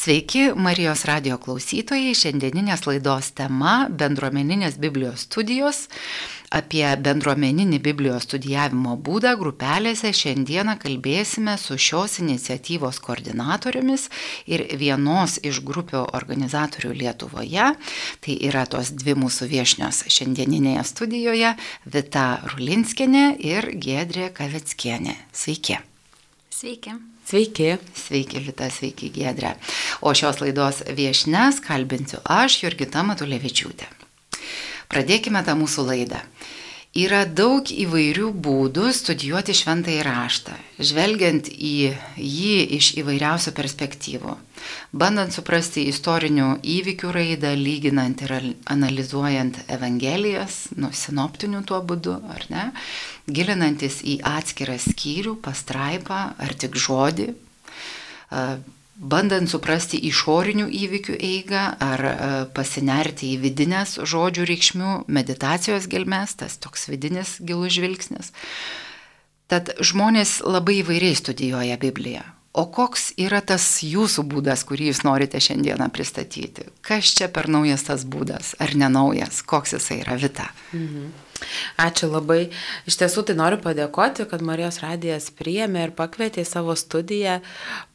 Sveiki, Marijos radio klausytojai. Šiandieninės laidos tema - bendruomeninės Biblijos studijos. Apie bendruomeninį Biblijos studijavimo būdą grupelėse šiandieną kalbėsime su šios iniciatyvos koordinatorėmis ir vienos iš grupių organizatorių Lietuvoje. Tai yra tos dvi mūsų viešnios šiandieninėje studijoje - Vita Rulinskinė ir Gedrė Kaveckienė. Sveiki. Sveiki. Sveiki. Sveiki, Vita, sveiki, Gedrė. O šios laidos viešnes kalbinsiu aš, Jurgita Matulevičiūtė. Pradėkime tą mūsų laidą. Yra daug įvairių būdų studijuoti šventąjį raštą, žvelgiant į jį iš įvairiausių perspektyvų, bandant suprasti istorinių įvykių raidą, lyginant ir analizuojant Evangelijas, nu, sinoptiniu tuo būdu, ar ne, gilinantis į atskirą skyrių, pastraipą ar tik žodį, bandant suprasti išorinių įvykių eigą ar pasinerti į vidinės žodžių reikšmių, meditacijos gelmes, tas toks vidinis gilus žvilgsnis. Tad žmonės labai įvairiai studijuoja Bibliją. O koks yra tas jūsų būdas, kurį jūs norite šiandieną pristatyti? Kas čia per naujas tas būdas, ar nenaujas, koks jisai yra Vita? Mhm. Ačiū labai. Iš tiesų tai noriu padėkoti, kad Marijos radijas priėmė ir pakvietė į savo studiją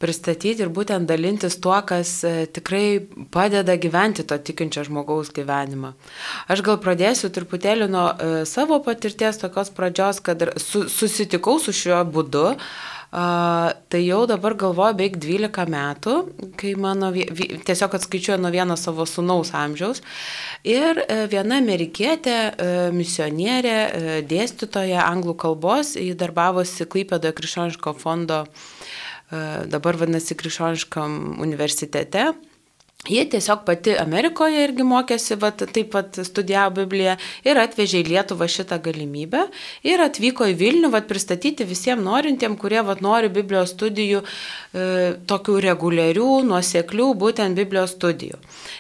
pristatyti ir būtent dalintis tuo, kas e, tikrai padeda gyventi to tikinčio žmogaus gyvenimą. Aš gal pradėsiu truputėlį nuo e, savo patirties tokios pradžios, kad su, susitikau su šiuo būdu. Uh, tai jau dabar galvoju beveik 12 metų, kai mano, tiesiog atskaičiuoju nuo vieno savo sunaus amžiaus. Ir uh, viena amerikietė, uh, misionierė, uh, dėstytoja anglų kalbos, ji darbavosi Klaipėdoje Krikščioniško fondo, dabar vadinasi Krikščioniškam universitete. Jie tiesiog pati Amerikoje irgi mokėsi, vat, taip pat studijavo Bibliją ir atvežė į Lietuvą šitą galimybę ir atvyko į Vilnių vat, pristatyti visiems norintiem, kurie vat, nori Biblijos studijų, e, tokių reguliarių, nuoseklių, būtent Biblijos studijų.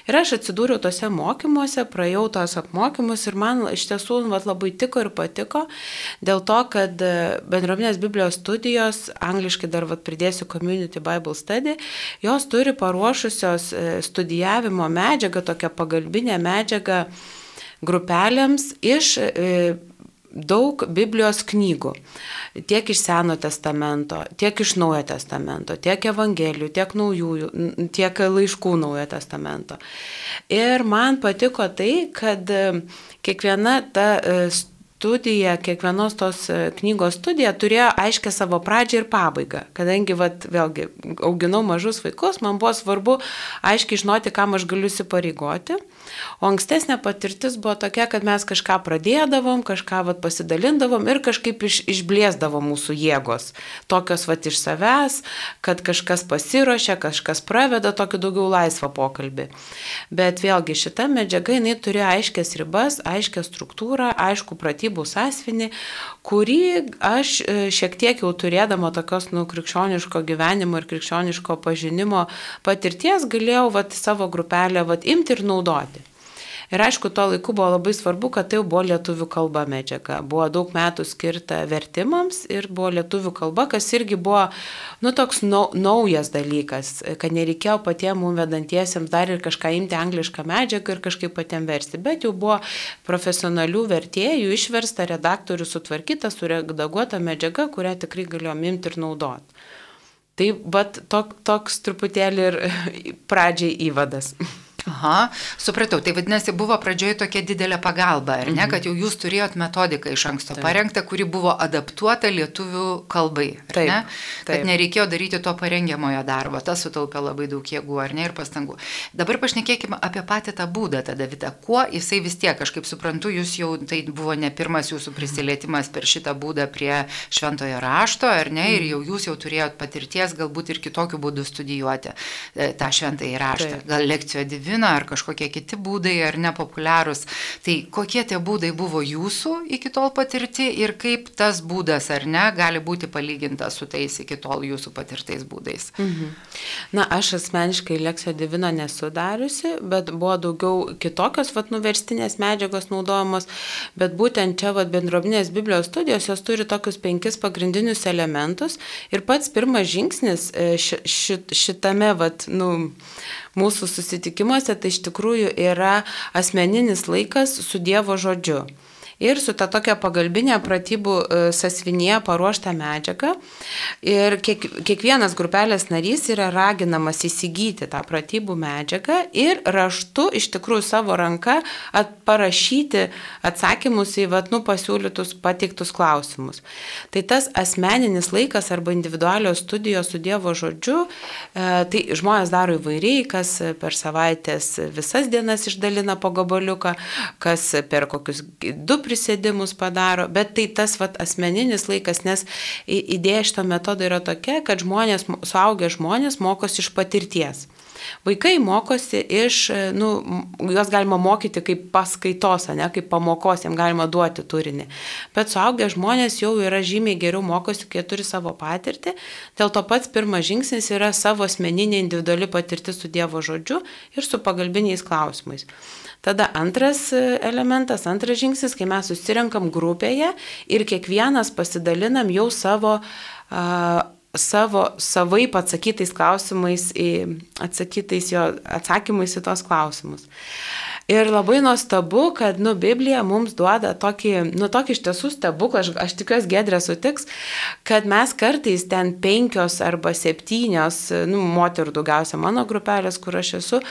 Ir aš atsidūriau tose mokymuose, praėjau tos apmokymus ir man iš tiesų vat, labai tiko ir patiko, dėl to, kad e, bendruomenės Biblijos studijos, angliškai dar vat, pridėsiu Community Bible Study, jos turi paruošusios studijos e, studijavimo medžiagą, tokią pagalbinę medžiagą grupelėms iš e, daug Biblijos knygų. Tiek iš Seno testamento, tiek iš Naujo testamento, tiek Evangelijų, tiek naujųjų, tiek laiškų Naujo testamento. Ir man patiko tai, kad e, kiekviena ta studija studija, kiekvienos tos e, knygos studija turėjo aiškę savo pradžią ir pabaigą. Kadangi, vat, vėlgi, auginau mažus vaikus, man buvo svarbu aiškiai žinoti, kam aš galiu įsipareigoti. O ankstesnė patirtis buvo tokia, kad mes kažką pradėdavom, kažką vat, pasidalindavom ir kažkaip iš, išblėsdavo mūsų jėgos. Tokios vat iš savęs, kad kažkas pasiruošia, kažkas praveda tokį daugiau laisvą pokalbį. Bet vėlgi šita medžiaga, jinai turėjo aiškias ribas, aiškę struktūrą, aišku pratybų sąsvinį, kurį aš e, šiek tiek jau turėdama tokios nu, krikščioniško gyvenimo ir krikščioniško pažinimo patirties galėjau vat, savo grupelę vat, imti ir naudoti. Ir aišku, tuo laiku buvo labai svarbu, kad tai buvo lietuvių kalba medžiaga. Buvo daug metų skirta vertimams ir buvo lietuvių kalba, kas irgi buvo, nu, toks nau, naujas dalykas, kad nereikėjo patiems mums vedantiesiems dar ir kažką imti anglišką medžiagą ir kažkaip patiems versti, bet jau buvo profesionalių vertėjų išversta, redaktorių sutvarkyta, suredaguota medžiaga, kurią tikrai galėjom imti ir naudoti. Tai vat tok, toks truputėlį ir pradžiai įvadas. Aha, supratau. Tai vadinasi, buvo pradžioje tokia didelė pagalba, ar ne, mhm. kad jau jūs turėjot metodiką iš anksto taip. parengtą, kuri buvo adaptuota lietuvių kalbai. Taip, ne? Kad taip. nereikėjo daryti to parengiamojo darbo, tas sutaupė labai daug jėgų, ar ne, ir pastangų. Dabar pašnekėkime apie patį tą būdą, tada Vita. Kuo jisai vis tiek, aš kaip suprantu, jūs jau tai buvo ne pirmas jūsų prisilietimas per šitą būdą prie šventojo rašto, ar ne, ir mhm. jau jūs jau turėjot patirties galbūt ir kitokiu būdu studijuoti e, tą šventąjį raštą. Taip. Gal lekcijo divino, ar kažkokie kiti būdai, ar nepopuliarūs. Tai kokie tie būdai buvo jūsų iki tol patirti ir kaip tas būdas ar ne gali būti palygintas su tais iki tol jūsų patirtais būdais? Mhm. Na, aš asmeniškai Leksio Divino nesu dariusi, bet buvo daugiau kitokios, vat, nuverstinės medžiagos naudojamos, bet būtent čia, vat, bendrovinės Biblijos studijos, jos turi tokius penkis pagrindinius elementus ir pats pirmas žingsnis e, ši, ši, šitame, vat, nu, mūsų susitikimuose, tai iš tikrųjų yra asmeninis laikas su Dievo žodžiu ir su ta tokia pagalbinė pratybų e, sasvinėje paruošta medžiaga. Ir kiek, kiekvienas grupelės narys yra raginamas įsigyti tą pratybų medžiagą ir raštu iš tikrųjų savo ranka parašyti atsakymus į vat, nu, pasiūlytus pateiktus klausimus. Tai tas asmeninis laikas arba individualios studijos su Dievo žodžiu, e, tai žmonės daro įvairiai, kas per savaitės visas dienas išdalina po gabaliuką, kas per kokius du prisėdimus padaro, bet tai tas vat, asmeninis laikas, nes idėja šito metodo yra tokia, kad žmonės, suaugę žmonės mokosi iš patirties. Vaikai mokosi iš, nu, juos galima mokyti kaip paskaitos, ne kaip pamokos, jiems galima duoti turinį. Bet suaugę žmonės jau yra žymiai geriau mokosi, kai turi savo patirtį. Dėl to pats pirmas žingsnis yra savo asmeninė individuali patirtis su Dievo žodžiu ir su pagalbiniais klausimais. Tada antras e, elementas, antras žingsnis, kai mes susirinkam grupėje ir kiekvienas pasidalinam jau savo, uh, savo savaip atsakytais klausimais, į, atsakytais jo atsakymais į tos klausimus. Ir labai nuostabu, kad, nu, Biblija mums duoda tokį, nu, tokį iš tiesų stebuklą, aš, aš tikiuosi gedrė sutiks, kad mes kartais ten penkios arba septynios, nu, moterų daugiausia mano grupelės, kur aš esu,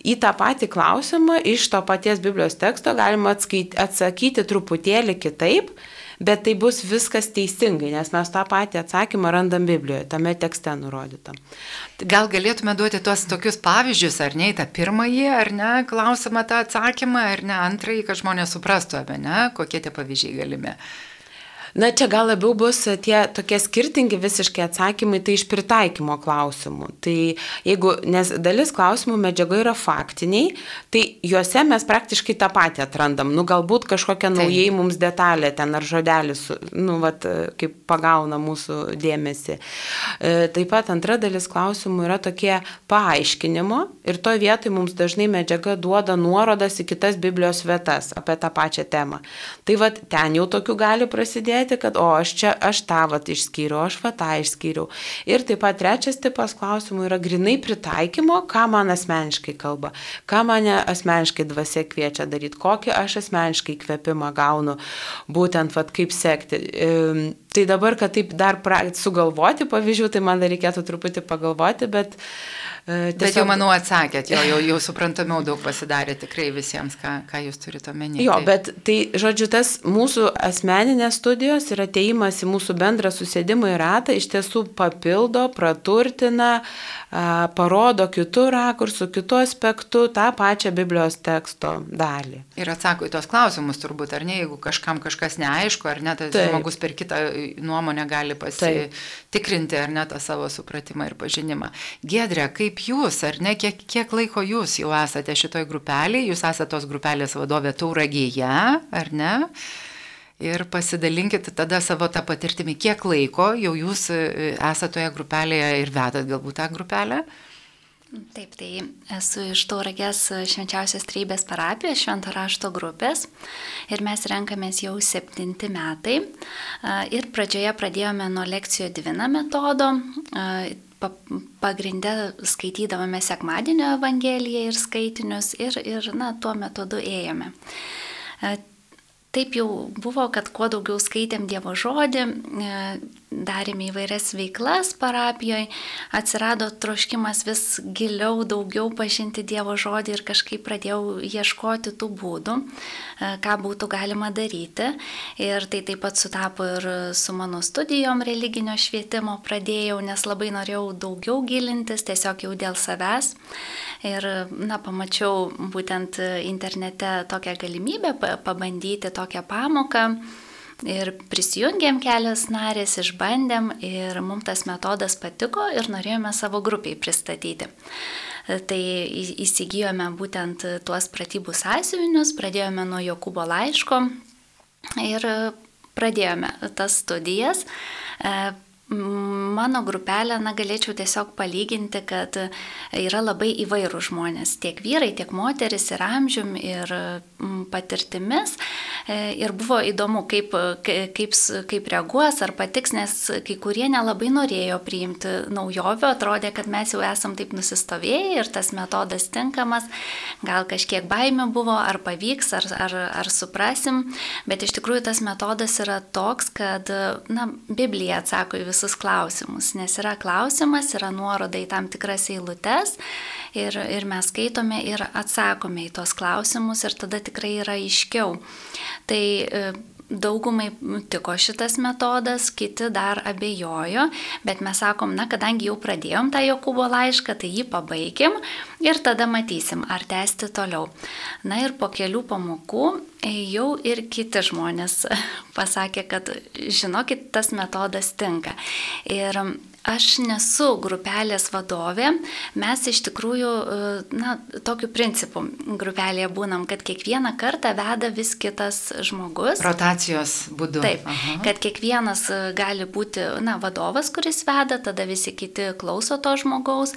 į tą patį klausimą iš to paties Biblijos teksto galima atskaiti, atsakyti truputėlį kitaip bet tai bus viskas teisingai, nes mes tą patį atsakymą randam Biblijoje, tame tekste nurodytam. Gal galėtume duoti tuos tokius pavyzdžius, ar ne, tą pirmąjį, ar ne, klausimą tą atsakymą, ar ne, antrąjį, kad žmonės suprastų, apie ne, kokie tie pavyzdžiai galime. Na, čia gal labiau bus tie tokie skirtingi visiškai atsakymai, tai iš pritaikymo klausimų. Tai jeigu, nes dalis klausimų medžiaga yra faktiniai, tai juose mes praktiškai tą patį atrandam. Nu, galbūt kažkokia tai. naujai mums detalė ten ar žodelis, nu, vat, kaip pagauna mūsų dėmesį. E, taip pat antra dalis klausimų yra tokie paaiškinimo ir to vietoj mums dažnai medžiaga duoda nuorodas į kitas Biblijos vietas apie tą pačią temą. Tai vad ten jau tokių gali prasidėti kalbėti, kad o aš čia, aš tą vat išskyriau, aš va tą išskyriau. Ir taip pat trečias tipas klausimų yra grinai pritaikymo, ką man asmeniškai kalba, ką mane asmeniškai dvasia kviečia daryti, kokį aš asmeniškai kvepimą gaunu, būtent vat kaip sekti. Tai dabar, kad taip dar pra, sugalvoti pavyzdžių, tai man dar reikėtų truputį pagalvoti, bet Tiesiog... Bet jau, manau, atsakėt, jo, jau, jau suprantamiau daug pasidarė tikrai visiems, ką, ką jūs turite omenyje. Jo, bet tai, žodžiu, tas mūsų asmeninės studijos ir ateimas į mūsų bendrą susėdimą į ratą iš tiesų papildo, praturtina, parodo kitų rakursų, kitų aspektų tą pačią Biblijos teksto dalį. Ir atsako į tos klausimus turbūt, ar ne, jeigu kažkam kažkas neaišku, ar ne, tas žmogus per kitą nuomonę gali pasitikrinti, ar ne, tą savo supratimą ir pažinimą. Gedrė, kaip jūs, ar ne, kiek, kiek laiko jūs jau esate šitoj grupelėje, jūs esate tos grupelės vadovė Tauragėje, ar ne? Ir pasidalinkit tada savo tą patirtimį, kiek laiko jau jūs e, esate toje grupelėje ir vedat galbūt tą grupelę. Taip, tai esu iš Tauragės švenčiausios treibės parapijos švento rašto grupės ir mes renkamės jau septinti metai. Ir pradžioje pradėjome nuo lekcijų divina metodo pagrindę skaitydavome sekmadienio Evangeliją ir skaitinius ir, ir na, tuo metodu ėjome. Taip jau buvo, kad kuo daugiau skaitėm Dievo žodį, e, darėme įvairias veiklas parapijoje, atsirado troškimas vis giliau, daugiau pažinti Dievo žodį ir kažkaip pradėjau ieškoti tų būdų, e, ką būtų galima daryti. Ir tai taip pat sutapo ir su mano studijom religinio švietimo pradėjau, nes labai norėjau daugiau gilintis, tiesiog jau dėl savęs. Ir, na, pamačiau būtent internete tokią galimybę pabandyti tokią pamoką Ir prisijungėm kelios narės, išbandėm ir mums tas metodas patiko ir norėjome savo grupiai pristatyti. Tai įsigijome būtent tuos pratybų sąsiuvinius, pradėjome nuo Jokūbo laiško ir pradėjome tas studijas Mano grupelę, na, galėčiau tiesiog palyginti, kad yra labai įvairių žmonės, tiek vyrai, tiek moteris, ir amžium, ir mm, patirtimis. E, ir buvo įdomu, kaip, kaip, kaip reaguos ar patiks, nes kai kurie nelabai norėjo priimti naujovių, atrodė, kad mes jau esam taip nusistovėję ir tas metodas tinkamas, gal kažkiek baimių buvo, ar pavyks, ar, ar, ar suprasim, bet iš tikrųjų tas metodas yra toks, kad, na, Biblija atsako į visus visus klausimus, nes yra klausimas, yra nuoroda į tam tikras eilutes ir, ir mes skaitome ir atsakome į tos klausimus ir tada tikrai yra aiškiau. Tai e, daugumai tiko šitas metodas, kiti dar abejojo, bet mes sakom, na, kadangi jau pradėjom tą Jokūbo laišką, tai jį pabaigim ir tada matysim, ar tęsti toliau. Na ir po kelių pamokų jau ir kiti žmonės pasakė, kad žinokit, tas metodas tinka. Ir Aš nesu grupelės vadovė, mes iš tikrųjų, e, na, tokiu principu grupelėje būnam, kad kiekvieną kartą veda vis kitas žmogus. Rotacijos būdu. Taip, Aha. kad kiekvienas e, gali būti, na, vadovas, kuris veda, tada visi kiti klauso to žmogaus.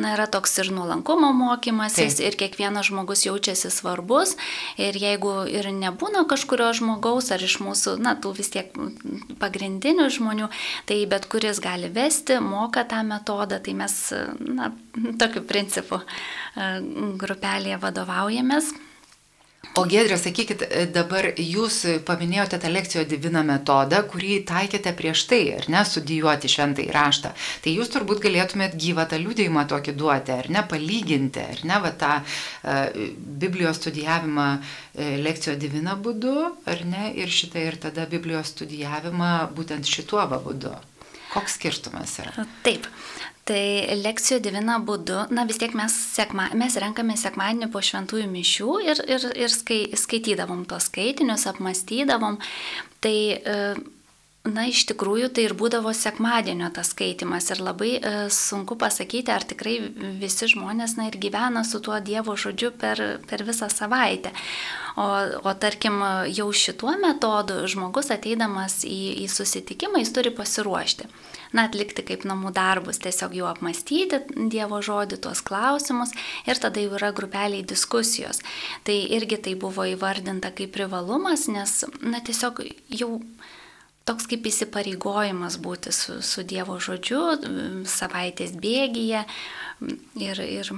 Na, yra toks ir nuolankumo mokymasis, Taip. ir kiekvienas žmogus jaučiasi svarbus. Ir jeigu ir nebūna kažkurio žmogaus, ar iš mūsų, na, tų vis tiek pagrindinių žmonių, tai bet kuris gali vesti vesti, moka tą metodą, tai mes na, tokiu principu e, grupelėje vadovaujamės. O Gedrė, sakykit, e, dabar jūs paminėjote tą lekcijo divina metodą, kurį taikėte prieš tai, ar ne, studijuoti šventai raštą. Tai jūs turbūt galėtumėt gyvą tą liūdėjimą tokį duoti, ar ne, palyginti, ar ne, va tą uh, Biblijos studijavimą uh, lekcijo divina būdu, ar ne, ir šitą ir tada Biblijos studijavimą būtent šituo būdu. Koks skirtumas yra? Taip. Tai lekcijų divina būdu, na vis tiek mes, sekma, mes renkame sekmadienį po šventųjų mišių ir, ir, ir skai, skaitydavom tos skaitinius, apmastydavom. Tai e, Na, iš tikrųjų, tai ir būdavo sekmadienio tas skaitimas ir labai e, sunku pasakyti, ar tikrai visi žmonės, na, ir gyvena su tuo Dievo žodžiu per, per visą savaitę. O, o tarkim, jau šituo metodu žmogus ateidamas į, į susitikimą, jis turi pasiruošti. Na, atlikti kaip namų darbus, tiesiog jau apmastyti Dievo žodį, tuos klausimus ir tada jau yra grupeliai diskusijos. Tai irgi tai buvo įvardinta kaip privalumas, nes, na, tiesiog jau toks kaip įsipareigojimas būti su, su Dievo žodžiu savaitės bėgyje ir, ir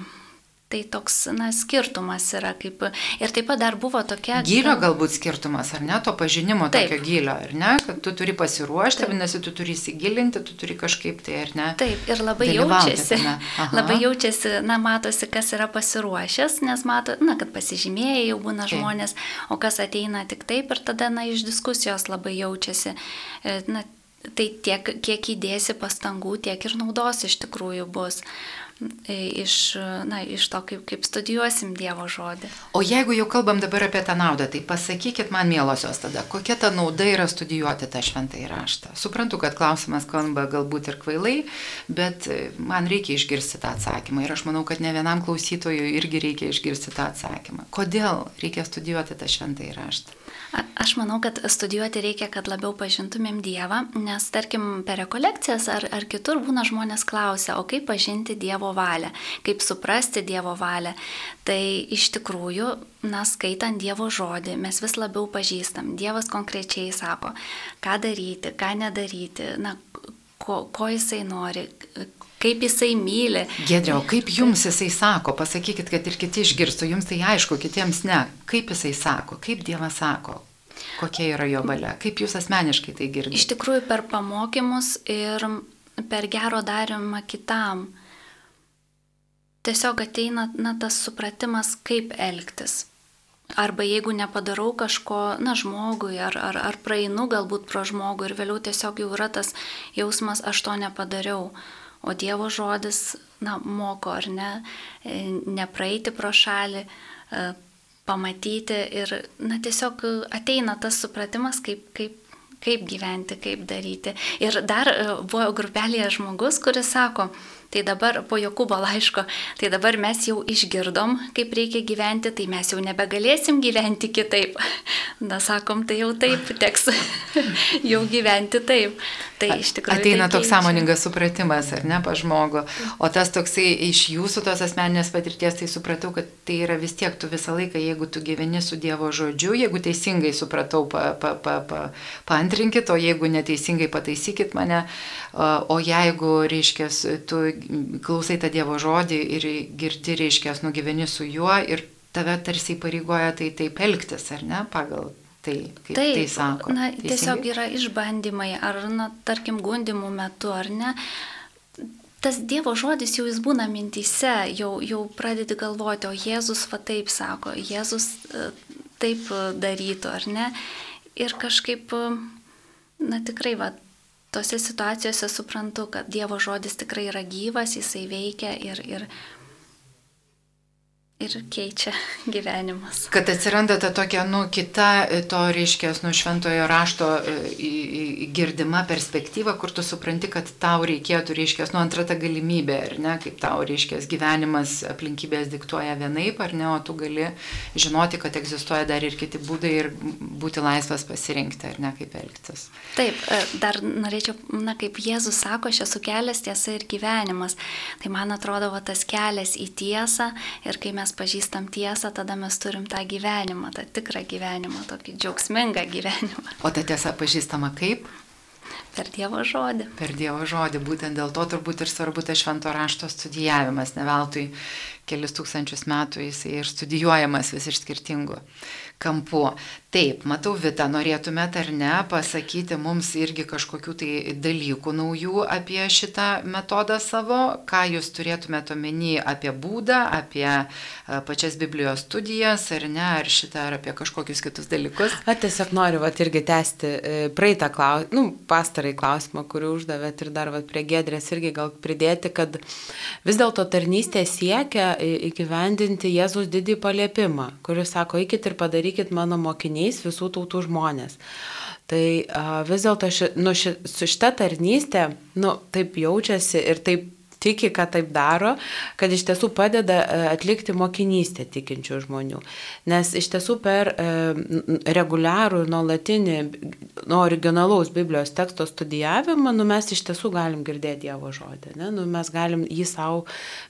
Tai toks, na, skirtumas yra kaip. Ir taip pat dar buvo tokia. Gylio galbūt skirtumas, ar ne, to pažinimo taip. tokio gylio, ar ne, kad tu turi pasiruošti, vadinasi, tu turi įsigilinti, tu turi kažkaip tai, ar ne. Taip, ir labai jaučiasi, labai jaučiasi, na, matosi, kas yra pasiruošęs, nes mato, na, kad pasižymėjai jau būna taip. žmonės, o kas ateina tik taip ir tada, na, iš diskusijos labai jaučiasi. E, na, tai tiek, kiek įdėsi pastangų, tiek ir naudos iš tikrųjų bus. E, iš, na, iš to, kaip, kaip studijuosim Dievo žodį. O jeigu jau kalbam dabar apie tą naudą, tai pasakykit man, mielosios, tada, kokia ta nauda yra studijuoti tą šventąjį raštą. Suprantu, kad klausimas skamba galbūt ir kvailai, bet man reikia išgirsti tą atsakymą ir aš manau, kad ne vienam klausytojui irgi reikia išgirsti tą atsakymą. Kodėl reikia studijuoti tą šventąjį raštą? Aš manau, kad studijuoti reikia, kad labiau pažintumėm Dievą, nes tarkim per rekolekcijas ar, ar kitur būna žmonės klausia, o kaip pažinti Dievo valią, kaip suprasti Dievo valią. Tai iš tikrųjų, na, skaitant Dievo žodį, mes vis labiau pažįstam. Dievas konkrečiai sako, ką daryti, ką nedaryti, na, ko, ko jisai nori, kaip jisai myli. Gedriau, kaip jums jisai sako, pasakykit, kad ir kiti išgirstų, jums tai aišku, kitiems ne. Kaip jisai sako, kaip Dievas sako, kokia yra jo valia, kaip jūs asmeniškai tai girdite? Iš tikrųjų per pamokymus ir per gero darimą kitam. Tiesiog ateina na, tas supratimas, kaip elgtis. Arba jeigu nepadarau kažko, na, žmogui, ar, ar, ar praeinu galbūt pro žmogų ir vėliau tiesiog jau yra tas jausmas, aš to nepadariau. O Dievo žodis, na, moko ar ne, e, nepraeiti pro šalį, e, pamatyti ir, na, tiesiog ateina tas supratimas, kaip, kaip, kaip gyventi, kaip daryti. Ir dar e, buvo grupelėje žmogus, kuris sako, Tai dabar po Jokūbo laiško, tai dabar mes jau išgirdom, kaip reikia gyventi, tai mes jau nebegalėsim gyventi kitaip. Na, sakom, tai jau taip teks jau gyventi taip. Tai iš tikrųjų. Ateina tai toks sąmoningas supratimas, ar ne, pa žmogu. O tas toksai iš jūsų tos asmeninės patirties, tai supratau, kad tai yra vis tiek tu visą laiką, jeigu tu gyveni su Dievo žodžiu, jeigu teisingai supratau, pa, pa, pa, pa, paantrinkit, o jeigu neteisingai pataisykit mane, o jeigu, reiškia, tu klausai tą Dievo žodį ir girdi, reiškia, nugyveni su juo ir tave tarsi įpareigoja tai taip elgtis, ar ne, pagal tai, kaip Taip, tai sako. Na, Teisingai? tiesiog yra išbandymai, ar, na, tarkim, gundimų metu, ar ne. Tas Dievo žodis jau jis būna mintyse, jau, jau pradedi galvoti, o Jėzus va taip sako, Jėzus e, taip darytų, ar ne. Ir kažkaip, na tikrai, va, tose situacijose suprantu, kad Dievo žodis tikrai yra gyvas, jisai veikia ir, ir, ir keičia gyvenimus. Kad atsiranda ta tokia, nu, kita e, to, reiškia, nu, šventojo rašto e, girdima perspektyva, kur tu supranti, kad tau reikėtų, reiškia, nu, antra ta galimybė, ar ne, kaip tau, reiškia, gyvenimas aplinkybės diktuoja vienaip, ar ne, o tu gali žinoti, kad egzistuoja dar ir kiti būdai ir būti laisvas pasirinkti, ar ne, kaip elgtis. Taip, e, dar norėčiau, na, kaip Jėzus sako, aš esu kelias, tiesa ir gyvenimas. Tai man atrodo, va, tas kelias į tiesą ir kai mes pažįstam tiesą, tada mes turim tą gyvenimą, tą tikrą gyvenimą, tokį džiaugsmingą gyvenimą. O ta tiesa pažįstama kaip? Per Dievo žodį. Per Dievo žodį, būtent dėl to turbūt ir svarbu tas švento rašto studijavimas, ne veltui kelis tūkstančius metų jisai ir studijuojamas vis iš skirtingų kampu. Taip, matau, Vita, norėtumėte ar ne pasakyti mums irgi kažkokių tai dalykų naujų apie šitą metodą savo, ką jūs turėtumėte omeny apie būdą, apie pačias Biblijos studijas, ar ne, ar šitą, ar apie kažkokius kitus dalykus. A, tiesiog noriu vat, irgi tęsti e, praeitą klausimą, nu, pastarai klausimą, kurį uždavėt ir dar vat, prie gedrės irgi gal pridėti, kad vis dėlto tarnystė siekia įgyvendinti Jėzus didį paliepimą, kuris sako, eikit ir padarykit mano mokiniais visų tautų žmonės. Tai a, vis dėlto ši, nu, ši, su šita tarnystė, nu, taip jaučiasi ir taip tiki, kad taip daro, kad iš tiesų padeda e, atlikti mokinystę tikinčių žmonių. Nes iš tiesų per e, reguliarų, nuolatinį, nuo originalaus Biblijos teksto studijavimą, nu, mes iš tiesų galim girdėti Dievo žodį, ne? nu, mes galim jį savo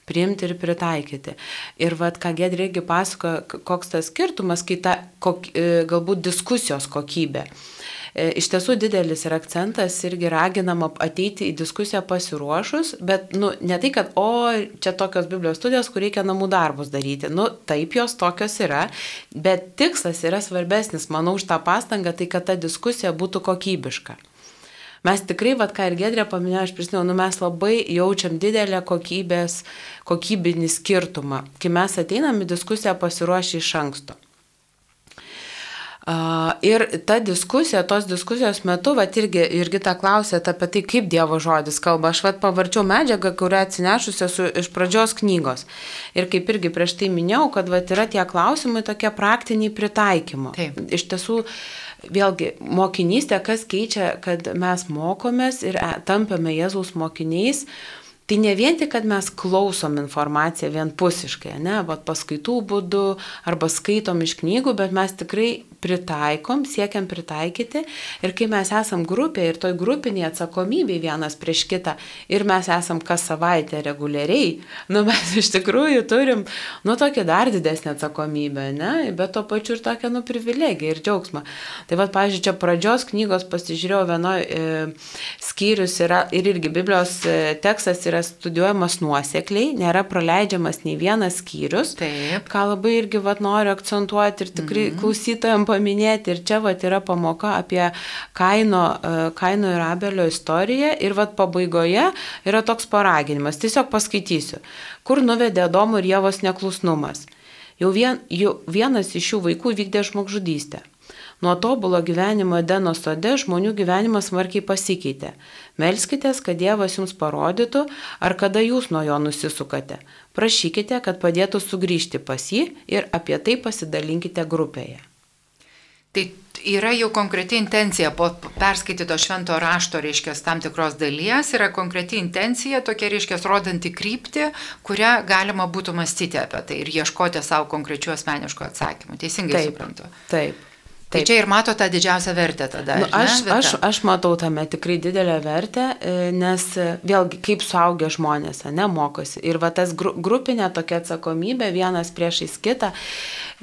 priimti ir pritaikyti. Ir vad, ką Gedrė irgi pasako, koks tas skirtumas, kai ta kok, e, galbūt diskusijos kokybė. E, iš tiesų didelis yra akcentas irgi raginama ateiti į diskusiją pasiruošus, bet nu, ne tai, kad, o čia tokios Biblijos studijos, kur reikia namų darbus daryti. Nu, taip jos tokios yra, bet tikslas yra svarbesnis, manau, už tą pastangą, tai kad ta diskusija būtų kokybiška. Mes tikrai, vad ką ir Gedrė paminėjo, aš prisimenu, nu, mes labai jaučiam didelę kokybės, kokybinį skirtumą, kai mes ateinam į diskusiją pasiruošę iš anksto. Ir ta diskusija, tos diskusijos metu, va irgi, irgi tą klausėte apie tai, kaip Dievo žodis kalba. Aš vat pavarčiau medžiagą, kurią atsinešusi esu iš pradžios knygos. Ir kaip irgi prieš tai minėjau, kad va yra tie klausimai tokie praktiniai pritaikymo. Taip. Iš tiesų, vėlgi, mokinystė, kas keičia, kad mes mokomės ir e, tampame Jėzaus mokiniais. Tai ne vien tik, kad mes klausom informaciją vienpusiškai, ne, bet paskaitų būdu arba skaitom iš knygų, bet mes tikrai pritaikom, siekiam pritaikyti ir kai mes esam grupė ir toj grupiniai atsakomybei vienas prieš kitą ir mes esam kas savaitę reguliariai, nu mes iš tikrųjų turim, nu tokią dar didesnę atsakomybę, ne, bet to pačiu ir tokią, nu, privilegiją ir džiaugsmą. Tai vad, pažiūrėjau, čia pradžios knygos pasižiūrėjau vienoje e, skyrius yra ir irgi Biblijos e, tekstas yra studijuojamas nuosekliai, nėra praleidžiamas nei vienas skyrius. Taip. Ką labai irgi vad noriu akcentuoti ir tikrai mm -hmm. klausytojams paminėti ir čia vat yra pamoka apie Kaino, e, Kaino ir Abelio istoriją ir vat pabaigoje yra toks paraginimas, tiesiog paskaitysiu, kur nuvedė Adomo ir Jėvos neklusnumas. Jau, vien, jau vienas iš šių vaikų vykdė žmogžudystę. Nuo tobulo gyvenimo Edeno sode žmonių gyvenimas smarkiai pasikeitė. Melskitės, kad Dievas jums parodytų, ar kada jūs nuo jo nusisukate. Prašykite, kad padėtų sugrįžti pas jį ir apie tai pasidalinkite grupėje. Tai yra jau konkreti intencija po perskaityto švento rašto, reiškia, tam tikros dalies, yra konkreti intencija, tokia, reiškia, rodanti kryptį, kurią galima būtų mąstyti apie tai ir ieškoti savo konkrečių asmeniškų atsakymų. Teisingai Taip, suprantu. Taip. Tai čia ir mato tą didžiausią vertę tada. Nu, ar ne, aš, aš, aš matau tame tikrai didelę vertę, e, nes e, vėlgi kaip suaugę žmonės, ne, mokosi. Ir va tas gru, grupinė tokia atsakomybė vienas priešais kitą.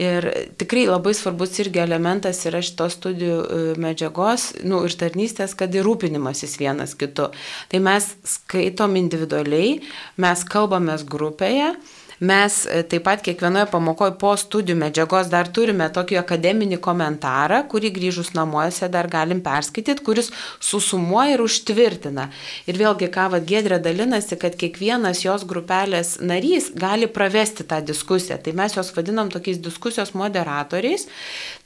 Ir tikrai labai svarbus irgi elementas yra šitos studijų e, medžiagos nu, ir tarnystės, kad ir rūpinimasis vienas kitu. Tai mes skaitom individualiai, mes kalbamės grupėje. Mes e, taip pat kiekvienoje pamokoje po studijų medžiagos dar turime tokį akademinį komentarą, kurį grįžus namuose dar galim perskaityti, kuris susumuoja ir užtvirtina. Ir vėlgi, ką vad Gedrė dalinasi, kad kiekvienas jos grupelės narys gali pravesti tą diskusiją. Tai mes juos vadinam tokiais diskusijos moderatoriais.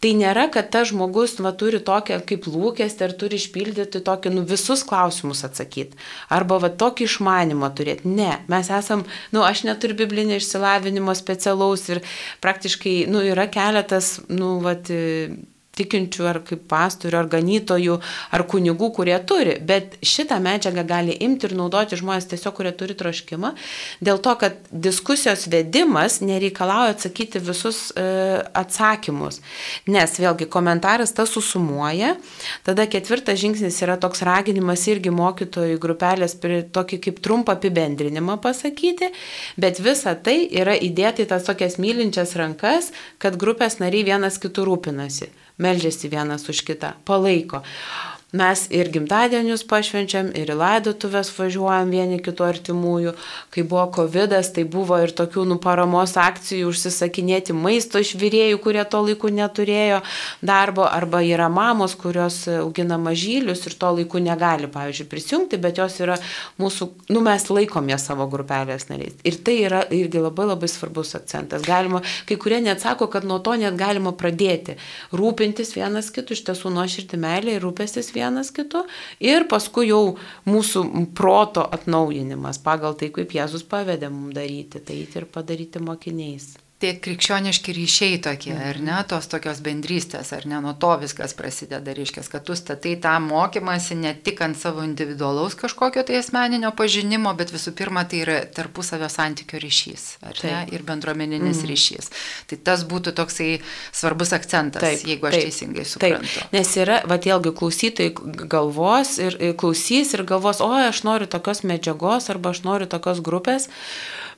Tai nėra, kad tas žmogus va, turi tokią kaip lūkestį ir turi išpildyti tokį, nu, visus klausimus atsakyti. Arba va, tokį išmanimą turėti. Ne, mes esam, nu, aš neturiu biblinio išsilavinimo specialaus ir praktiškai, nu, yra keletas, nu, vat, tikinčių ar kaip pastorių, ar ganytojų, ar kunigų, kurie turi, bet šitą medžiagą gali imti ir naudoti žmonės tiesiog, kurie turi troškimą, dėl to, kad diskusijos vedimas nereikalauja atsakyti visus e, atsakymus, nes vėlgi komentaras tas susumuoja, tada ketvirtas žingsnis yra toks raginimas irgi mokytojų grupelės tokį kaip trumpą apibendrinimą pasakyti, bet visa tai yra įdėti tas tokias mylinčias rankas, kad grupės nariai vienas kitų rūpinasi meldžiasi vienas už kitą, palaiko. Mes ir gimtadienius pašvenčiam, ir į laidotuvės važiuojam vieni kitų artimųjų. Kai buvo COVID, tai buvo ir tokių nu, paramos akcijų užsisakinėti maisto iš vyrėjų, kurie to laiku neturėjo darbo, arba yra mamos, kurios augina mažylius ir to laiku negali, pavyzdžiui, prisijungti, bet jos yra mūsų, nu mes laikom ją savo grupelės nariais. Ir tai yra irgi labai labai svarbus akcentas. Galima, kai kurie net sako, kad nuo to net galima pradėti. Rūpintis vienas kitų, iš tiesų nuoširdį meilę ir rūpestis vienas kitu. Ir paskui jau mūsų proto atnaujinimas pagal tai, kaip Jėzus pavedė mums daryti, tai ir padaryti mokiniais tie krikščioniški ryšiai tokie, ar ne, tos tokios bendrystės, ar ne, nuo to viskas prasideda, reiškia, kad tu statai tą mokymasi ne tik ant savo individualaus kažkokio tai asmeninio pažinimo, bet visų pirma tai yra tarpusavio santykio ryšys, ar taip. ne, ir bendruomeninis mm. ryšys. Tai tas būtų toksai svarbus akcentas, taip, jeigu aš taip, teisingai suprantu. Taip, nes yra, va vėlgi klausytojai galvos ir klausys ir galvos, o aš noriu tokios medžiagos arba aš noriu tokios grupės.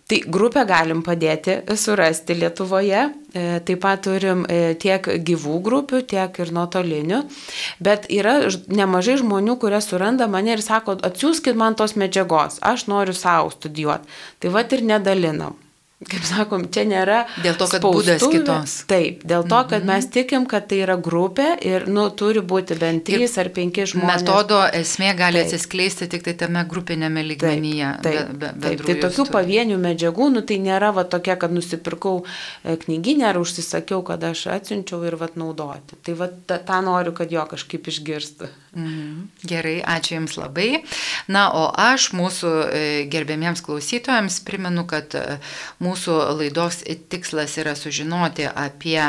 Tai grupę galim padėti surasti Lietuvoje. E, taip pat turim e, tiek gyvų grupių, tiek ir nuotolinių. Bet yra nemažai žmonių, kurie suranda mane ir sako, atsiųskit man tos medžiagos, aš noriu savo studijuoti. Tai vad ir nedalinam kaip sakom, čia nėra. Dėl to, kad būdas kitos. Taip, dėl to, kad mes mhm. tikim, kad tai yra grupė ir, nu, turi būti bent trys ar penki žmonės. Metodo esmė gali taip. atsiskleisti tik tai tame grupinėme lygmenyje. Taip, taip, be, be taip. Tai tokių studijų. pavienių medžiagų, nu, tai nėra va tokia, kad nusipirkau e, knyginę ar užsisakiau, kad aš atsiunčiau ir va naudoti. Tai va tą, noriu, kad jo kažkaip išgirstų. Mhm. Gerai, ačiū Jums labai. Na, o aš mūsų e, gerbėmiems klausytojams primenu, kad mūsų Mūsų laidos tikslas yra sužinoti apie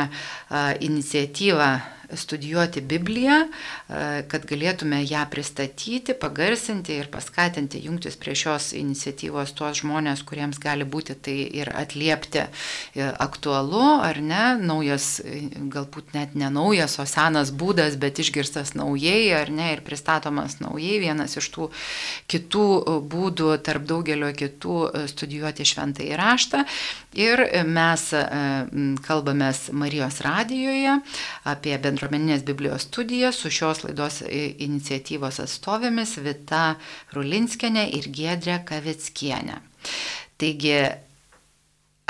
iniciatyvą studijuoti Bibliją, e, kad galėtume ją pristatyti, pagarsinti ir paskatinti jungtis prie šios iniciatyvos tuos žmonės, kuriems gali būti tai ir atliepti e, aktualu ar ne, naujas, e, galbūt net ne naujas, o senas būdas, bet išgirstas naujai ar ne ir pristatomas naujai, vienas iš tų kitų būdų tarp daugelio kitų studijuoti šventą įraštą. Ir mes kalbamės Marijos radijoje apie bendrą bendruomeninės Biblijos studijas su šios laidos iniciatyvos atstovėmis Vita Rulinskienė ir Giedrė Kavickienė. Taigi,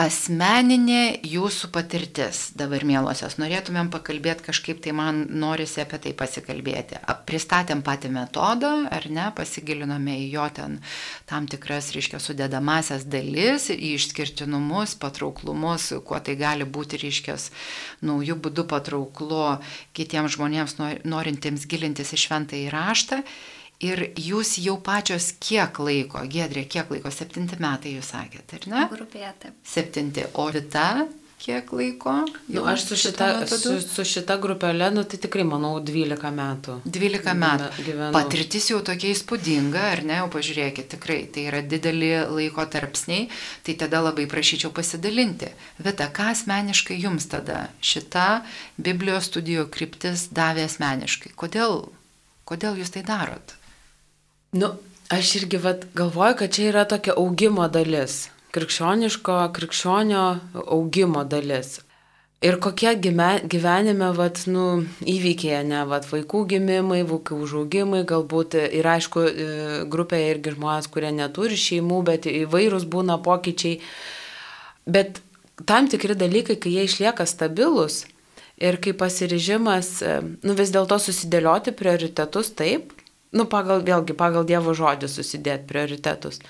asmeninė jūsų patirtis dabar, mielosios, norėtumėm pakalbėti kažkaip, tai man norisi apie tai pasikalbėti. Pristatėm patį metodą, ar ne, pasigilinome į jo ten tam tikras, reiškia, sudėdamasias dalis, į išskirtinumus, patrauklumus, kuo tai gali būti, reiškia, naujų būdų patrauklu kitiems žmonėms norintiems gilintis į šventą įraštą. Ir jūs jau pačios kiek laiko, Gedrė, kiek laiko, septinti metai jūs sakėte, ar ne? Grupėje taip. Septinti, o Vita? kiek laiko? Nu, aš su šita, su, su šita grupelė, nu, tai tikrai, manau, 12 metų. 12 metų. Gyvenu. Patirtis jau tokia įspūdinga, ar ne, jau pažiūrėkit, tikrai, tai yra dideli laiko tarpsniai, tai tada labai prašyčiau pasidalinti. Vita, ką asmeniškai jums tada šita Biblijos studijų kryptis davė asmeniškai? Kodėl, kodėl jūs tai darot? Nu, aš irgi vat, galvoju, kad čia yra tokia augimo dalis krikščioniško, krikščionio augimo dalis. Ir kokie gyvenime vat, nu, įvykiai, ne, vat, vaikų gimimai, vaikų užaugimai, galbūt ir aišku, e, grupėje irgi žmonės, kurie neturi šeimų, bet įvairūs būna pokyčiai. Bet tam tikri dalykai, kai jie išlieka stabilus ir kai pasiryžimas, e, nu, vis dėlto susidėlioti prioritetus taip, nu, pagal, vėlgi, pagal Dievo žodį susidėti prioritetus.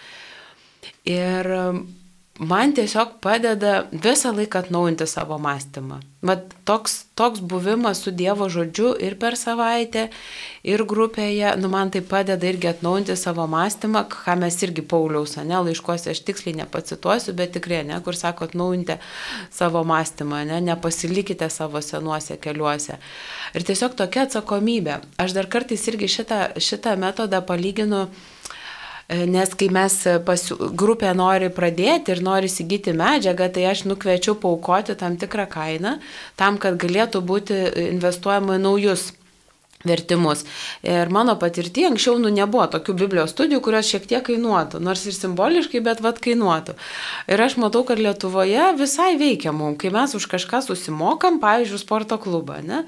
Ir man tiesiog padeda visą laiką atnaujinti savo mąstymą. Vat toks, toks buvimas su Dievo žodžiu ir per savaitę, ir grupėje, nu man tai padeda irgi atnaujinti savo mąstymą, ką mes irgi Pauliaus, ne, laiškuose aš tiksliai nepacituosiu, bet tikrai, ne, kur sako, atnaujinti savo mąstymą, ne, nepasilikite savo senuose keliuose. Ir tiesiog tokia atsakomybė. Aš dar kartais irgi šitą, šitą metodą palyginu nes kai mes pasiu, grupė nori pradėti ir nori įsigyti medžiagą, tai aš nukviečiu paukoti tam tikrą kainą, tam, kad galėtų būti investuojama į naujus vertimus. Ir mano patirtie anksčiau nu, nebuvo tokių Biblijos studijų, kurios šiek tiek kainuotų, nors ir simboliškai, bet vad kainuotų. Ir aš matau, kad Lietuvoje visai veikia mums, kai mes už kažką susimokam, pavyzdžiui, sporto klubą, ne?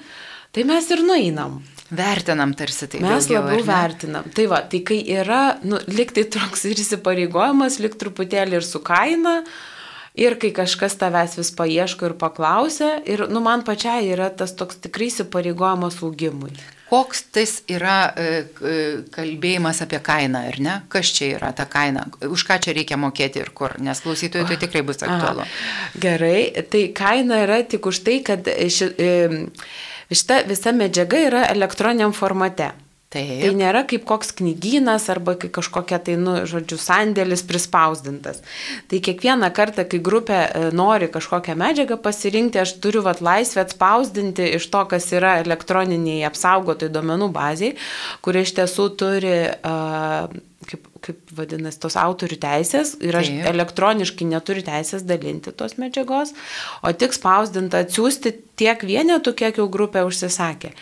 Tai mes ir nueinam. Vertinam tarsi tai. Mes daugiau, labiau vertinam. Tai va, tai kai yra, nu, liktai toks ir įsipareigojimas, lik truputėlį ir su kaina, ir kai kažkas tavęs vis paieško ir paklausia, ir, nu, man pačiai yra tas toks tikrai įsipareigojimas augimui. Koks tas yra e, e, kalbėjimas apie kainą, ar ne? Kas čia yra ta kaina? Už ką čia reikia mokėti ir kur? Nes klausytojui tai tikrai bus aktualu. Aha, gerai, tai kaina yra tik už tai, kad ši, e, šita visa medžiaga yra elektroniniam formate. Taip. Tai nėra kaip koks knygynas arba kaip kažkokia tai, nu, žodžiu, sandėlis prispausdintas. Tai kiekvieną kartą, kai grupė e, nori kažkokią medžiagą pasirinkti, aš turiu vat laisvę atspausdinti iš to, kas yra elektroniniai apsaugotai duomenų baziai, kurie iš tiesų turi uh, kaip, kaip vadinasi, tos autorių teisės ir aš Taip. elektroniškai neturiu teisės dalinti tos medžiagos, o tik spausdinta atsiųsti tiek vienetų, kiek jau grupė užsisakė.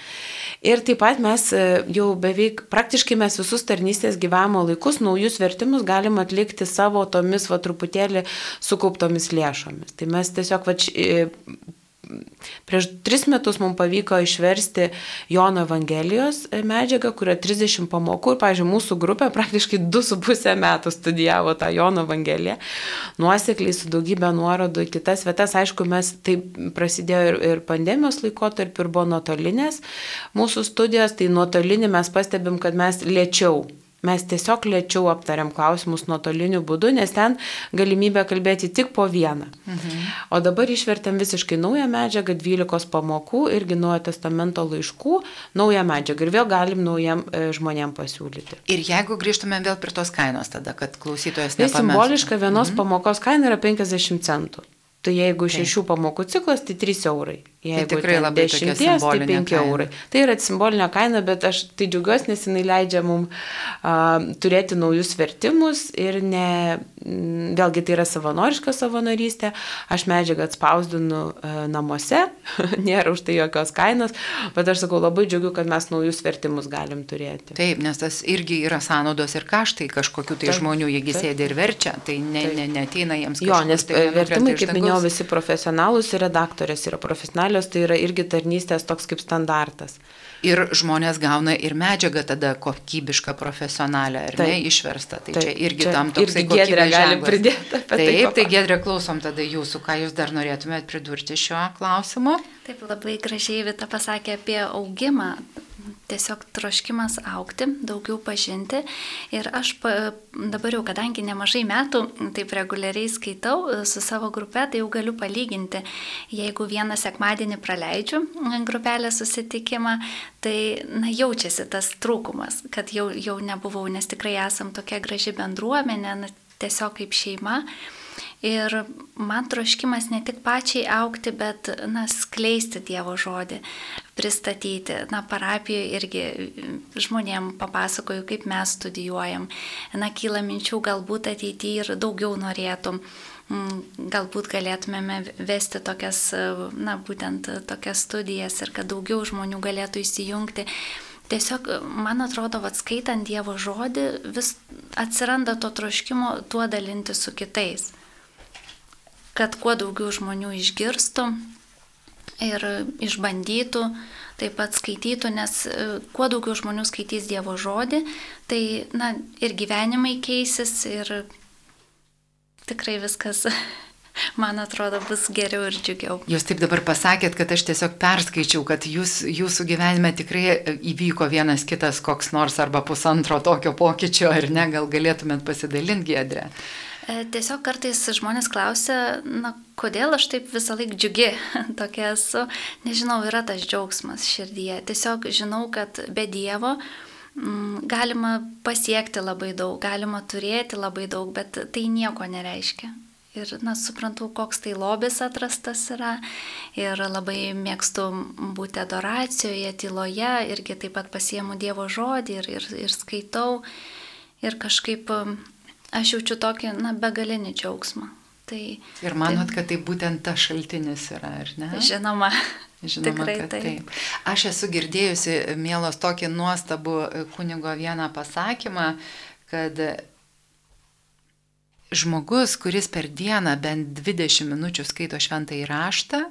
Ir taip pat mes e, jau beveik, praktiškai mes visus tarnystės gyvavimo laikus, naujus vertimus galim atlikti savo tomis, va, truputėlį sukauptomis lėšomis. Tai mes tiesiog, va, Prieš tris metus mums pavyko išversti Jono Evangelijos medžiagą, kurio 30 pamokų ir, pažiūrėjau, mūsų grupė praktiškai 2,5 metų studijavo tą Jono Evangeliją, nuosekliai su daugybė nuorodų į kitas vietas. Aišku, mes tai prasidėjo ir, ir pandemijos laikotarpiu ir buvo nuotolinės mūsų studijos, tai nuotolinį mes pastebim, kad mes lėčiau Mes tiesiog lėčiau aptariam klausimus nuotoliniu būdu, nes ten galimybė kalbėti tik po vieną. Mhm. O dabar išvertėm visiškai naują medžiagą, 12 pamokų, irgi naujo testamento laiškų, naują medžiagą ir vėl galim naujam e, žmonėm pasiūlyti. Ir jeigu grįžtume vėl prie tos kainos tada, kad klausytojas nepamestų. Tai simboliška vienos mhm. pamokos kaina yra 50 centų. Tai jeigu šešių pamokų ciklas, tai 3 eurai. Jeigu tai tikrai labai dešimties, tai 5 kaina. eurai. Tai yra simbolinė kaina, bet aš tai džiugiuosi, nes jinai leidžia mums uh, turėti naujus vertimus ir ne, vėlgi tai yra savanoriška savanorystė. Aš medžiagą atspausdinu uh, namuose, nėra už tai jokios kainos, bet aš sakau labai džiugiu, kad mes naujus vertimus galim turėti. Taip, nes tas irgi yra sąnaudos ir kaštai kažkokių tai taip, žmonių, jeigu sėdi ir verčia, tai ne, ne, neteina jiems kažkas. Jo, nes tai vertimai, kaip minėjau, visi profesionalūs ir redaktorės yra profesionalios, tai yra irgi tarnystės toks kaip standartas. Ir žmonės gauna ir medžiagą tada kokybišką, profesionalią, ar taip, ne, išverstą. Tai taip, čia irgi čia tam toks gėdrė gali pridėti. Taip, tai, tai gėdrė klausom tada jūsų, ką jūs dar norėtumėte pridurti šiuo klausimu. Taip, labai gražiai Vita pasakė apie augimą tiesiog troškimas aukti, daugiau pažinti. Ir aš pa, dabar jau, kadangi nemažai metų taip reguliariai skaitau e, su savo grupe, tai jau galiu palyginti. Jeigu vieną sekmadienį praleidžiu grupelę susitikimą, tai na, jaučiasi tas trūkumas, kad jau, jau nebuvau, nes tikrai esam tokia graži bendruomenė, na, tiesiog kaip šeima. Ir man troškimas ne tik pačiai aukti, bet, na, skleisti Dievo žodį, pristatyti. Na, parapijoje irgi žmonėm papasakoju, kaip mes studijuojam. Na, kyla minčių, galbūt ateityje ir daugiau norėtum. Mm, galbūt galėtumėme vesti tokias, na, būtent tokias studijas ir kad daugiau žmonių galėtų įsijungti. Tiesiog, man atrodo, atskaitant Dievo žodį, vis atsiranda to troškimo tuo dalinti su kitais kad kuo daugiau žmonių išgirstų ir išbandytų, taip pat skaitytų, nes e, kuo daugiau žmonių skaitys Dievo žodį, tai na, ir gyvenimai keisis ir tikrai viskas man atrodo, bus geriau ir džiugiau. Jūs taip dabar pasakėt, kad aš tiesiog perskaičiau, kad jūs, jūsų gyvenime tikrai įvyko vienas kitas koks nors arba pusantro tokio pokyčio, ar ne, gal galėtumėt pasidalinti, Gedrė. E, tiesiog kartais žmonės klausia, na, kodėl aš taip visą laiką džiugi tokia esu. Nežinau, yra tas džiaugsmas širdyje. Tiesiog žinau, kad be Dievo m, mm, galima pasiekti labai daug, galima turėti labai daug, bet tai nieko nereiškia. Ir, na, suprantu, koks tai lobis atrastas yra. Ir labai mėgstu būti adoracijoje, tyloje, irgi taip pat pasiemu Dievo žodį ir, ir, ir skaitau. Ir kažkaip aš jaučiu tokį, na, begalinį džiaugsmą. Tai, ir manot, tai, kad tai būtent ta šaltinis yra, ar ne? Žinoma. Žinoma, Tikrai kad taip. taip. Aš esu girdėjusi, mielos, tokį nuostabų kunigo vieną pasakymą, kad žmogus, kuris per dieną bent 20 minučių skaito šventą įraštą,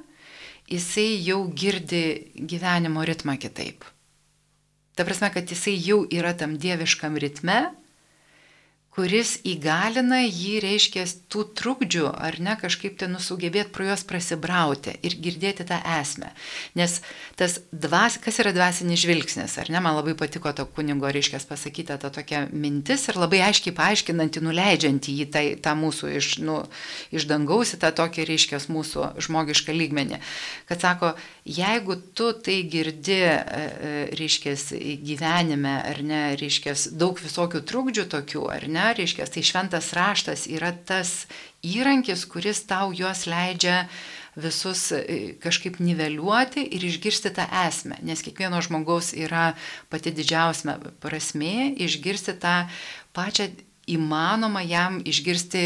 jisai jau girdi gyvenimo ritmą kitaip. Ta prasme, kad jisai jau yra tam dieviškam ritme kuris įgalina jį, reiškia, tų trukdžių, ar ne, kažkaip ten nusugebėti pro juos prasibrauti ir girdėti tą esmę. Nes tas dvas, kas yra dvasinis žvilgsnis, ar ne, man labai patiko to kunigo, reiškia, pasakyta ta tokia mintis ir labai aiškiai paaiškinanti, nuleidžianti jį tai, tą mūsų iš, nu, iš dangaus į tą tokį, reiškia, mūsų žmogišką lygmenį. Kad sako, jeigu tu tai girdi, e, e, reiškia, gyvenime, ar ne, reiškia, daug visokių trukdžių tokių, ar ne, ne, reiškia, tai šventas raštas yra tas įrankis, kuris tau juos leidžia visus e, kažkaip niveliuoti ir išgirsti tą esmę, nes kiekvieno žmogaus yra pati didžiausia prasmė išgirsti tą pačią įmanoma jam išgirsti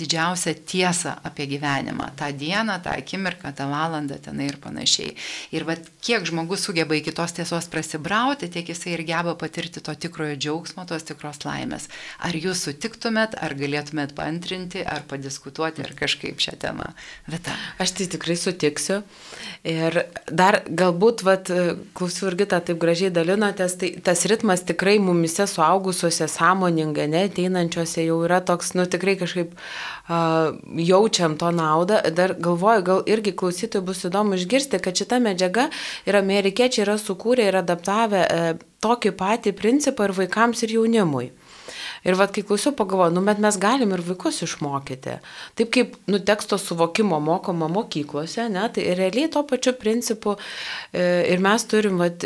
didžiausią tiesą apie gyvenimą, tą dieną, tą akimirką, tą valandą tenai ir panašiai. Ir vad kiek žmogus sugeba iki tos tiesos prasibrauti, tiek jisai ir geba patirti to tikrojo džiaugsmo, tos tikros laimės. Ar jūs sutiktumėt, ar galėtumėt paantrinti, ar padiskutuoti, ar kažkaip šią temą? Vita. Aš tai tikrai sutiksiu. Ir dar galbūt, vat, klausiu irgi tą taip gražiai dalinotės, tai tas ritmas tikrai mumise suaugusiuose sąmoningai, ne, ateinančiose jau yra toks, nu tikrai kažkaip uh, jaučiam to naudą. Dar galvoju, gal irgi klausytojai bus įdomu išgirsti, kad šita medžiaga ir amerikiečiai yra sukūrę ir adaptavę uh, tokį patį principą ir vaikams, ir jaunimui. Ir vad, kai klausiu, pagalvoju, nu, bet mes galim ir vaikus išmokyti. Taip kaip, nu, teksto suvokimo mokoma mokyklose, ne, tai realiai to pačiu principu e, ir mes turim, vad,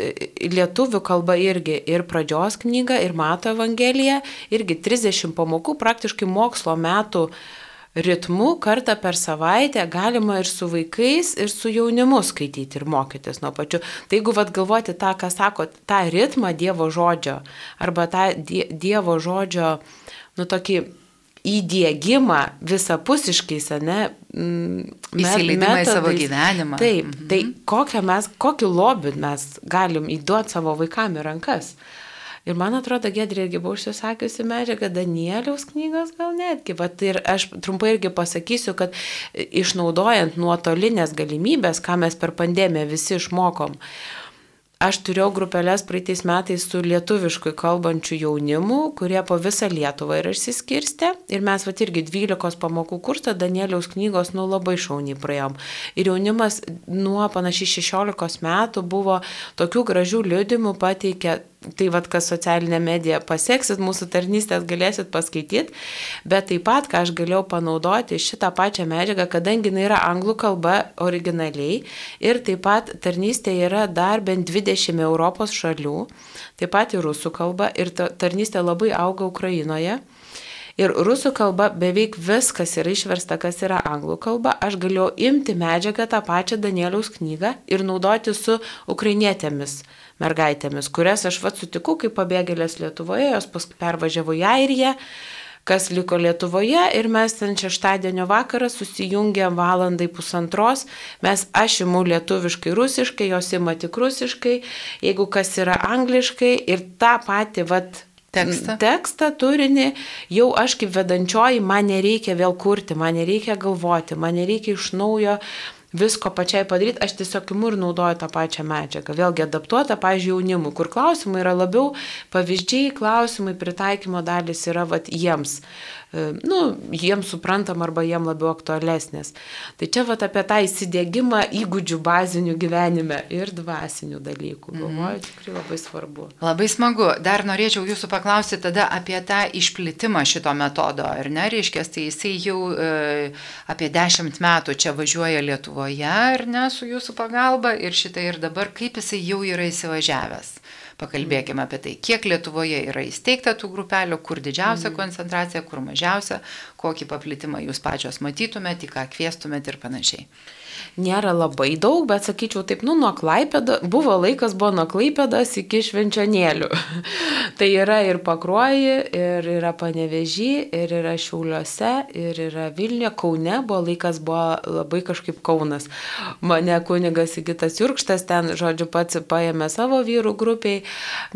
lietuvių kalba irgi ir pradžios knygą, ir mato evangeliją, irgi 30 pamokų, praktiškai mokslo metų ritmu kartą per savaitę galima ir su vaikais, ir su jaunimu skaityti ir mokytis nuo pačių. Tai jeigu vad galvoti tą, ką sako, tą ritmą Dievo žodžio arba tą Dievo žodžio, nu tokį įdėgymą visapusiškai, ne? Įsileidimą į savo gyvenimą. Taip, mhm. tai kokią mes, kokį lobį mes galim įduoti savo vaikam į rankas. Ir man atrodo, Gedrė irgi buvo užsisakiusi medžiagą Danieliaus knygos gal netgi. Vat ir aš trumpai irgi pasakysiu, kad išnaudojant nuotolinės galimybės, ką mes per pandemiją visi išmokom, Aš turėjau grupelės praeitais metais su lietuviškai kalbančių jaunimu, kurie po visą Lietuvą yra išsiskirstę. Ir mes va irgi 12 pamokų kursą Danieliaus knygos nu labai šauniai praėjom. Ir jaunimas nuo panašiai 16 metų buvo tokių gražių liudimų pateikę tai vad, kas socialinė medija pasieksit, mūsų tarnystės galėsit paskaityti, bet taip pat, ką aš galėjau panaudoti šitą pačią medžiagą, kadangi jinai yra anglų kalba originaliai ir taip pat tarnystė yra dar bent 20 Europos šalių, taip pat ir rusų kalba ir ta tarnystė labai auga Ukrainoje. Ir rusų kalba beveik viskas yra išversta, kas yra anglų kalba. Aš galėjau imti medžiagą tą pačią Danieliaus knygą ir naudoti su ukrainietėmis mergaitėmis, kurias aš vad sutikau kaip pabėgėlės Lietuvoje, jos paskui pervažiavo į Airiją kas liko Lietuvoje ir mes ten šeštadienio vakarą susijungėm valandai pusantros, mes aš imu lietuviškai, rusiškai, jos ima tik rusiškai, jeigu kas yra angliškai ir tą patį, vat, Tekstą. tekstą, turinį, jau aš kaip vedančioji, man nereikia vėl kurti, man nereikia galvoti, man nereikia iš naujo visko pačiai padaryti, aš tiesiog imu ir naudoju tą pačią medžiagą. Vėlgi adaptuota, pažiūrėjau, jaunimui, kur klausimai yra labiau pavyzdžiai, klausimai, pritaikymo dalis yra vat, jiems. E, nu, jiems suprantam arba jiems labiau aktualesnės. Tai čia vat apie tą įsidėgymą įgūdžių bazinių gyvenime ir dvasinių dalykų. Mhm. Galvoju, tikrai labai svarbu. Labai smagu. Dar norėčiau jūsų paklausyti tada apie tą išplitimą šito metodo, ar ne, reiškia, tai jisai jau e, apie dešimt metų čia važiuoja Lietuvoje, ar ne, su jūsų pagalba ir šitai ir dabar, kaip jisai jau yra įsivažiavęs. Pakalbėkime apie tai, kiek Lietuvoje yra įsteigta tų grupelių, kur didžiausia koncentracija, kur mažiausia, kokį paplitimą jūs pačios matytumėte, ką kvieštumėte ir panašiai nėra labai daug, bet sakyčiau taip, nu, nuo Klaipėdo, buvo laikas, buvo nuo Klaipėdas iki Švenčionėlių. tai yra ir Pakruoji, ir yra Panevežy, ir yra Šiauliuose, ir yra Vilniuje, Kaune, buvo laikas, buvo labai kažkaip Kaunas. Mane kunigas Sigitas Jurkštas ten, žodžiu, pats paėmė savo vyrų grupiai,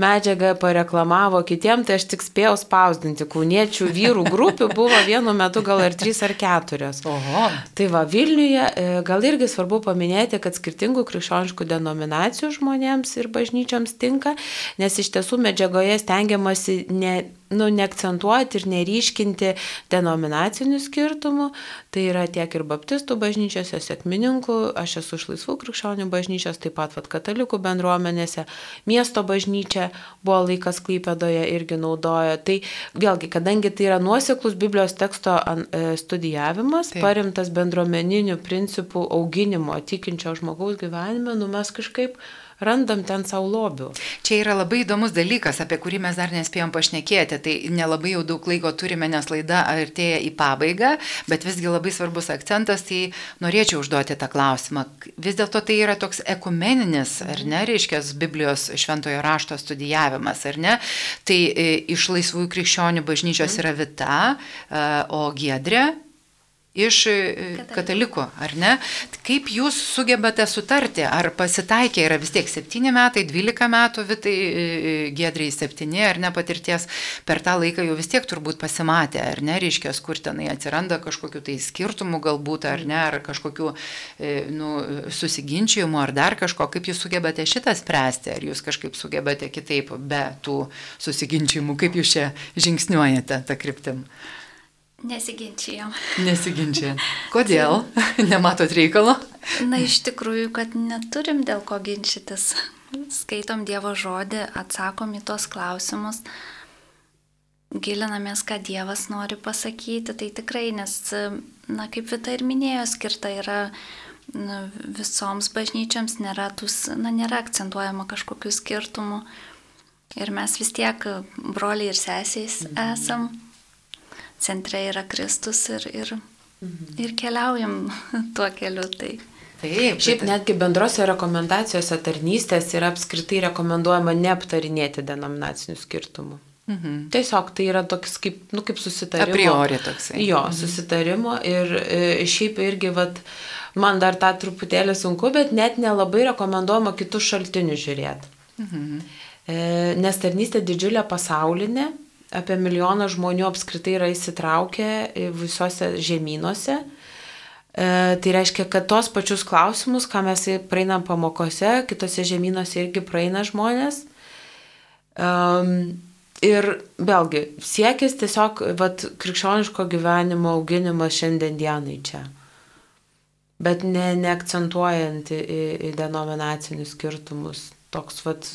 medžiagą pareklamavo kitiem, tai aš tik spėjau spausdinti. Kauniečių vyrų grupių buvo vienu metu gal ir trys ar keturios. Oho. Tai va, Vilniuje e, gal irgi svarbu paminėti, kad skirtingų krikščioniškų denominacijų žmonėms ir bažnyčiams tinka, nes iš tiesų medžiagoje stengiamasi ne nu, neakcentuoti ir neryškinti denominacinių skirtumų. Tai yra tiek ir baptistų bažnyčiose, sėkmininkų, aš esu iš laisvų krikščionių bažnyčios, taip pat vat, katalikų bendruomenėse, miesto bažnyčia buvo laikas Klypėdoje irgi naudojo. Tai vėlgi, kadangi tai yra nuoseklus Biblijos teksto e, studijavimas, taip. parimtas bendruomeninių principų auginimo tikinčio žmogaus gyvenime, nu mes kažkaip randam ten savo lobių. Čia yra labai įdomus dalykas, apie kurį mes dar nespėjom pašnekėti. Tai nelabai jau daug laiko turime, nes laida artėja į pabaigą, bet visgi labai svarbus akcentas, tai norėčiau užduoti tą klausimą. Vis dėlto tai yra toks ekumeninis, ar ne, reiškia, Biblijos šventojo rašto studijavimas, ar ne? Tai e, iš laisvųjų krikščionių bažnyčios yra Vita, e, o Giedrė iš e, katalikų, ar ne? Kaip jūs sugebate sutarti, ar pasitaikė, yra vis tiek 7 metai, 12 metų, vitai e, e, gedriai 7 ar ne patirties, per tą laiką jau vis tiek turbūt pasimatė, ar ne, reiškia, kur tenai atsiranda kažkokiu tai skirtumu galbūt, ar ne, ar kažkokiu nu, susiginčijimu, ar dar kažko, kaip jūs sugebate šitą spręsti, ar jūs kažkaip sugebate kitaip be tų susiginčijimų, kaip jūs čia žingsniuojate tą kryptim. Nesiginčijam. Nesiginčijam. Kodėl? Nematot reikalo? Na, iš tikrųjų, kad neturim dėl ko ginčytis. Skaitom Dievo žodį, atsakom į tos klausimus, gilinamės, ką Dievas nori pasakyti. Tai tikrai, nes, na, kaip Vita ir minėjo, skirta yra na, visoms bažnyčiams, nėra, tus, na, nėra akcentuojama kažkokių skirtumų. Ir mes vis tiek broliai ir sesės esam. Mhm centre yra Kristus ir, ir, mhm. ir keliaujam tuo keliu. Tai. Taip, šiaip netgi bendrose rekomendacijose tarnystės yra apskritai rekomenduojama neaptarinėti denominacinių skirtumų. Mhm. Tiesiog tai yra toks kaip, nu, kaip susitarimo. A priori toksai. Jo, mhm. susitarimo ir e, šiaip irgi, vat, man dar tą truputėlį sunku, bet net nelabai rekomenduojama kitus šaltinius žiūrėti. Mhm. E, nes tarnystė didžiulė pasaulinė, apie milijoną žmonių apskritai yra įsitraukę visose žemynuose. E, tai reiškia, kad tos pačius klausimus, ką mes praeinam pamokose, kitose žemynuose irgi praeina žmonės. Um, ir vėlgi, siekis tiesiog vat, krikščioniško gyvenimo auginimas šiandien dienai čia. Bet ne, neakcentuojant į, į denominacinius skirtumus. Toks vat,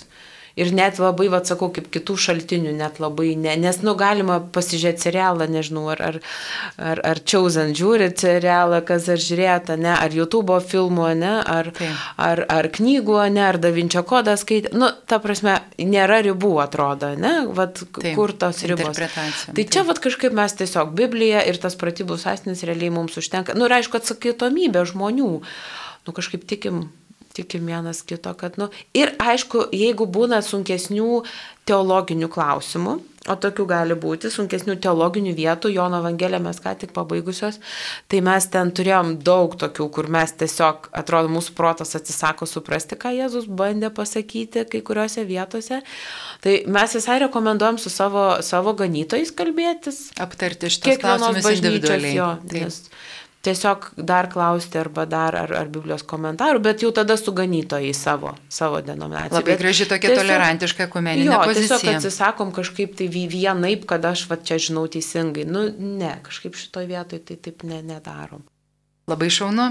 Ir net labai, vad sakau, kaip kitų šaltinių, net labai, ne, nes, nu, galima pasižiūrėti serialą, nežinau, ar, ar, ar, ar Chosen žiūri serialą, kas ar žiūrėta, ne, ar YouTube filmų, ne, ar, Taip. ar, ar knygų, ne, ar Davinčio kodą skaitė. Nu, ta prasme, nėra ribų, atrodo, ne, vad, Taip, kur tos ribos. Tai čia, vad, kažkaip mes tiesiog Biblija ir tas pratybų sąsinis realiai mums užtenka. Nu, ir aišku, atsakytomybė žmonių. Nu, kažkaip tikim tikim vienas kito, kad, nu, ir aišku, jeigu būna sunkesnių teologinių klausimų, o tokių gali būti, sunkesnių teologinių vietų, Jono Evangelija mes ką tik pabaigusios, tai mes ten turėjom daug tokių, kur mes tiesiog, atrodo, mūsų protas atsisako suprasti, ką Jėzus bandė pasakyti kai kuriuose vietose. Tai mes visai rekomenduojam su savo, savo ganytojais kalbėtis. Aptarti šitos klausimus individualiai. Jo, nes, tiesiog dar klausti arba dar ar, ar Biblijos komentarų, bet jau tada su ganytojai savo, savo denominaciją. Labai graži tokia tiesiog, tolerantiška kumeninė jo, pozicija. Tiesiog atsisakom kažkaip tai vienaip, kad aš va čia žinau teisingai. Nu, ne, kažkaip šitoje vietoje tai taip ne, nedarom. Labai šaunu.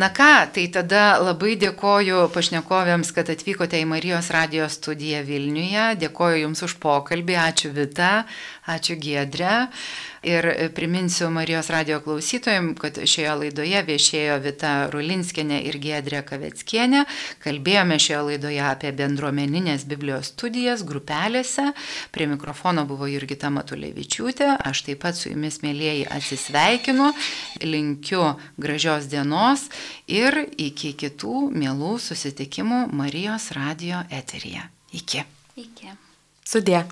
Na ką, tai tada labai dėkoju pašnekovėms, kad atvykote į Marijos radijos studiją Vilniuje. Dėkoju Jums už pokalbį. Ačiū Vita, ačiū Giedrė. Ir priminsiu Marijos radio klausytojim, kad šioje laidoje viešėjo Vita Rulinskienė ir Giedrė Kaveckienė. Kalbėjome šioje laidoje apie bendruomeninės Biblijos studijas grupelėse. Prie mikrofono buvo Jurgita Matulevičiūtė. Aš taip pat su jumis, mėlyjeji, atsisveikinu. Linkiu gražios dienos ir iki kitų mielų susitikimų Marijos radio eteryje. Iki. Iki. Sudė.